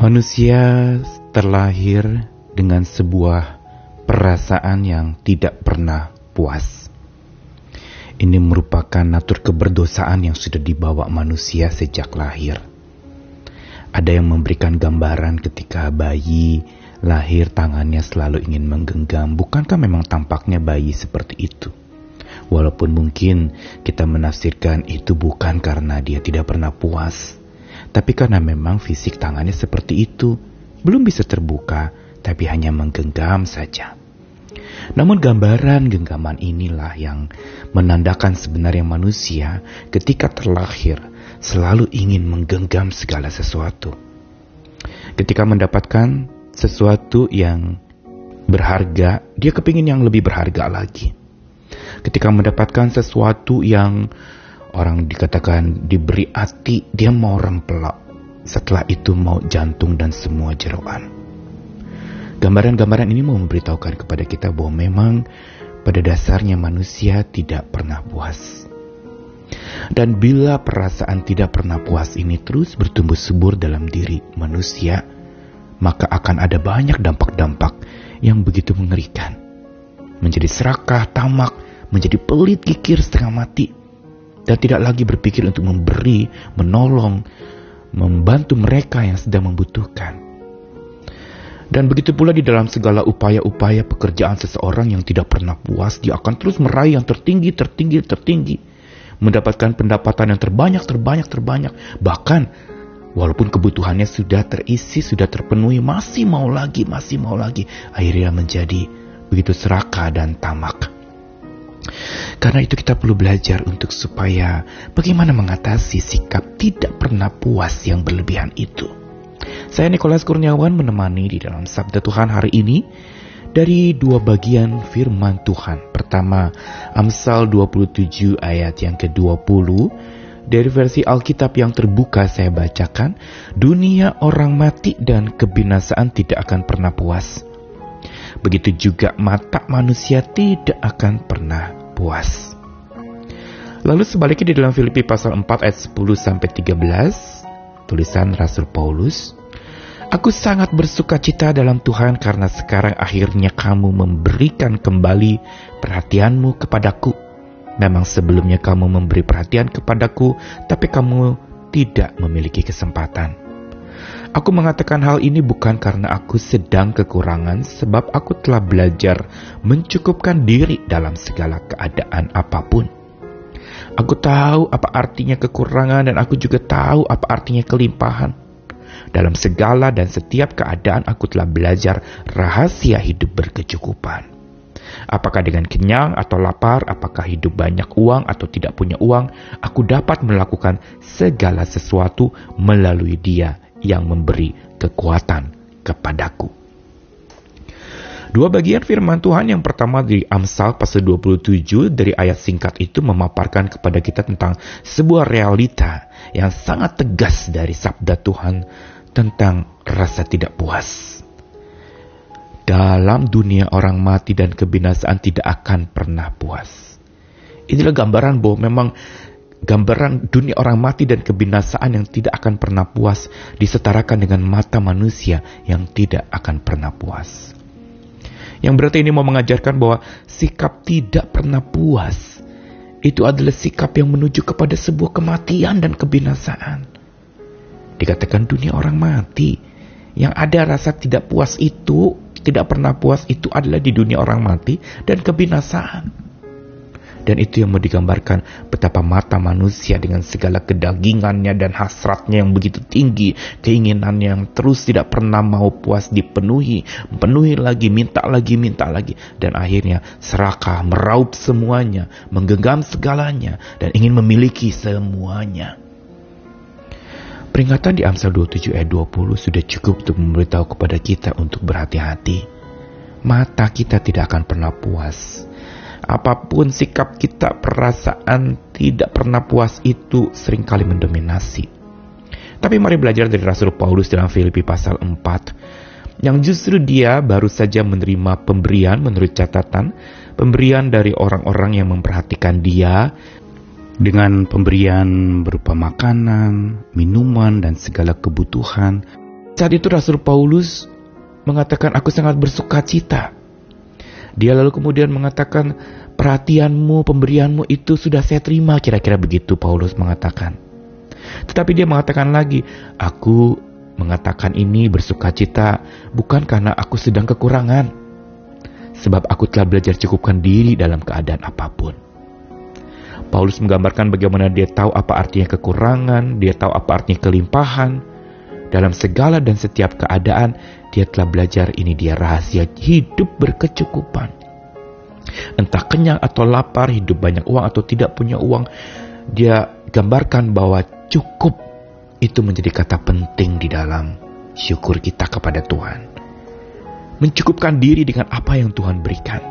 Manusia terlahir dengan sebuah perasaan yang tidak pernah puas. Ini merupakan natur keberdosaan yang sudah dibawa manusia sejak lahir. Ada yang memberikan gambaran ketika bayi lahir tangannya selalu ingin menggenggam. Bukankah memang tampaknya bayi seperti itu? Walaupun mungkin kita menafsirkan itu bukan karena dia tidak pernah puas, tapi karena memang fisik tangannya seperti itu, belum bisa terbuka, tapi hanya menggenggam saja. Namun gambaran genggaman inilah yang menandakan sebenarnya manusia ketika terlahir selalu ingin menggenggam segala sesuatu. Ketika mendapatkan sesuatu yang berharga, dia kepingin yang lebih berharga lagi. Ketika mendapatkan sesuatu yang Orang dikatakan diberi hati, dia mau rempelak. Setelah itu mau jantung dan semua jeroan. Gambaran-gambaran ini mau memberitahukan kepada kita bahwa memang pada dasarnya manusia tidak pernah puas. Dan bila perasaan tidak pernah puas ini terus bertumbuh subur dalam diri manusia, maka akan ada banyak dampak-dampak yang begitu mengerikan. Menjadi serakah, tamak, menjadi pelit, kikir, setengah mati, dan tidak lagi berpikir untuk memberi, menolong, membantu mereka yang sedang membutuhkan. Dan begitu pula di dalam segala upaya-upaya pekerjaan seseorang yang tidak pernah puas, dia akan terus meraih yang tertinggi, tertinggi, tertinggi. Mendapatkan pendapatan yang terbanyak, terbanyak, terbanyak. Bahkan walaupun kebutuhannya sudah terisi, sudah terpenuhi, masih mau lagi, masih mau lagi. Akhirnya menjadi begitu serakah dan tamak. Karena itu kita perlu belajar untuk supaya bagaimana mengatasi sikap tidak pernah puas yang berlebihan itu. Saya Nikolas Kurniawan menemani di dalam Sabda Tuhan hari ini dari dua bagian firman Tuhan. Pertama, Amsal 27 ayat yang ke-20 dari versi Alkitab yang terbuka saya bacakan, dunia orang mati dan kebinasaan tidak akan pernah puas. Begitu juga mata manusia tidak akan pernah puas. Lalu sebaliknya di dalam Filipi pasal 4 ayat 10 sampai 13, tulisan Rasul Paulus, Aku sangat bersuka cita dalam Tuhan karena sekarang akhirnya kamu memberikan kembali perhatianmu kepadaku. Memang sebelumnya kamu memberi perhatian kepadaku, tapi kamu tidak memiliki kesempatan. Aku mengatakan hal ini bukan karena aku sedang kekurangan, sebab aku telah belajar mencukupkan diri dalam segala keadaan apa pun Aku tahu apa artinya kekurangan dan aku juga tahu apa artinya kelimpahan. Dalam segala dan setiap keadaan aku telah belajar rahasia hidup berkecukupan. Apakah dengan kenyang atau lapar, apakah hidup banyak uang atau tidak punya uang, aku dapat melakukan segala sesuatu melalui Dia yang memberi kekuatan kepadaku. Dua bagian firman Tuhan yang pertama di Amsal pasal 27 dari ayat singkat itu memaparkan kepada kita tentang sebuah realita yang sangat tegas dari sabda Tuhan tentang rasa tidak puas. Dalam dunia orang mati dan kebinasaan tidak akan pernah puas. Inilah gambaran bahwa memang gambaran dunia orang mati dan kebinasaan yang tidak akan pernah puas disetarakan dengan mata manusia yang tidak akan pernah puas. Yang berarti ini mau mengajarkan bahwa sikap tidak pernah puas itu adalah sikap yang menuju kepada sebuah kematian dan kebinasaan. Dikatakan dunia orang mati. Yang ada rasa tidak puas itu, tidak pernah puas itu adalah di dunia orang mati dan kebinasaan. Dan itu yang mau digambarkan betapa mata manusia dengan segala kedagingannya dan hasratnya yang begitu tinggi, keinginan yang terus tidak pernah mau puas dipenuhi, penuhi lagi, minta lagi, minta lagi. Dan akhirnya serakah, meraup semuanya, menggenggam segalanya, dan ingin memiliki semuanya. Peringatan di Amsal 27 ayat 20 sudah cukup untuk memberitahu kepada kita untuk berhati-hati. Mata kita tidak akan pernah puas Apa pun sikap kita, perasaan tidak pernah puas itu sering kali mendominasi. Tapi mari belajar dari Rasul Paulus dalam Filipi pasal 4 yang justru dia baru saja menerima pemberian menurut catatan, pemberian dari orang-orang yang memperhatikan dia dengan pemberian berupa makanan, minuman, dan segala kebutuhan Saat itu Rasul Paulus mengatakan aku sangat bersuka cita. Dia lalu kemudian mengatakan perhatianmu, pemberianmu itu sudah saya terima kira-kira begitu Paulus mengatakan. Tetapi dia mengatakan lagi, aku mengatakan ini bersuka cita bukan karena aku sedang kekurangan. Sebab aku telah belajar cukupkan diri dalam keadaan apa pun. Paulus menggambarkan bagaimana dia tahu apa artinya kekurangan, dia tahu apa artinya kelimpahan. Dalam segala dan setiap keadaan, dia telah belajar ini dia rahasia hidup berkecukupan. Entah kenyang atau lapar, hidup banyak uang atau tidak punya uang, dia gambarkan bahwa cukup itu menjadi kata penting di dalam syukur kita kepada Tuhan. Mencukupkan diri dengan apa yang Tuhan berikan.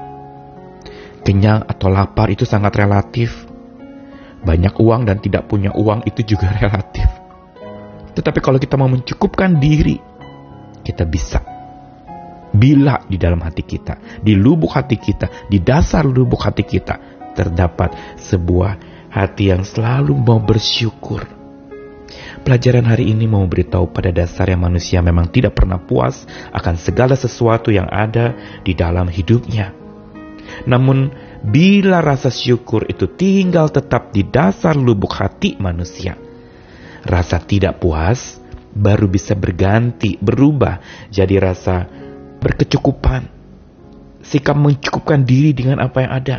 Kenyang atau lapar itu sangat relatif. Banyak uang dan tidak punya uang itu juga relatif. Tetapi kalau kita mau mencukupkan diri kita bisa. Bila di dalam hati kita, di lubuk hati kita, di dasar lubuk hati kita, terdapat sebuah hati yang selalu mau bersyukur. Pelajaran hari ini mau beritahu pada dasarnya manusia memang tidak pernah puas akan segala sesuatu yang ada di dalam hidupnya. Namun, bila rasa syukur itu tinggal tetap di dasar lubuk hati manusia, rasa tidak puas baru bisa berganti, berubah jadi rasa berkecukupan. Sikap mencukupkan diri dengan apa yang ada.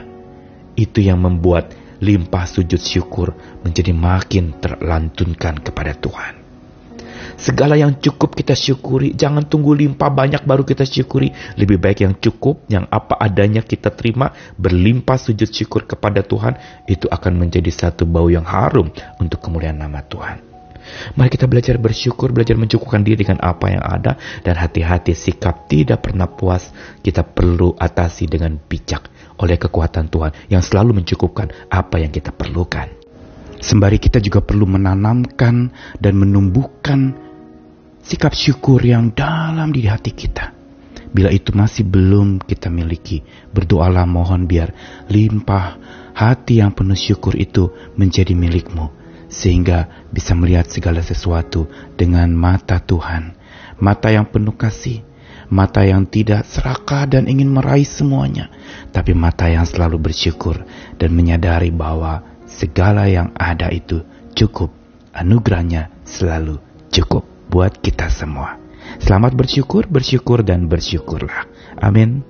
Itu yang membuat limpah sujud syukur menjadi makin terlantunkan kepada Tuhan. Segala yang cukup kita syukuri, jangan tunggu limpah banyak baru kita syukuri. Lebih baik yang cukup, yang apa adanya kita terima, berlimpah sujud syukur kepada Tuhan, itu akan menjadi satu bau yang harum untuk kemuliaan nama Tuhan. Mari kita belajar bersyukur, belajar mencukupkan diri dengan apa yang ada, dan hati-hati sikap tidak pernah puas kita perlu atasi dengan bijak oleh kekuatan Tuhan yang selalu mencukupkan apa yang kita perlukan. Sembari kita juga perlu menanamkan dan menumbuhkan sikap syukur yang dalam di hati kita. Bila itu masih belum kita miliki, berdoalah mohon biar limpah hati yang penuh syukur itu menjadi milikmu sehingga bisa melihat segala sesuatu dengan mata Tuhan, mata yang penuh kasih, mata yang tidak serakah dan ingin meraih semuanya, tapi mata yang selalu bersyukur dan menyadari bahwa segala yang ada itu cukup, anugerahnya selalu cukup buat kita semua. Selamat bersyukur, bersyukur, dan bersyukurlah. Amin.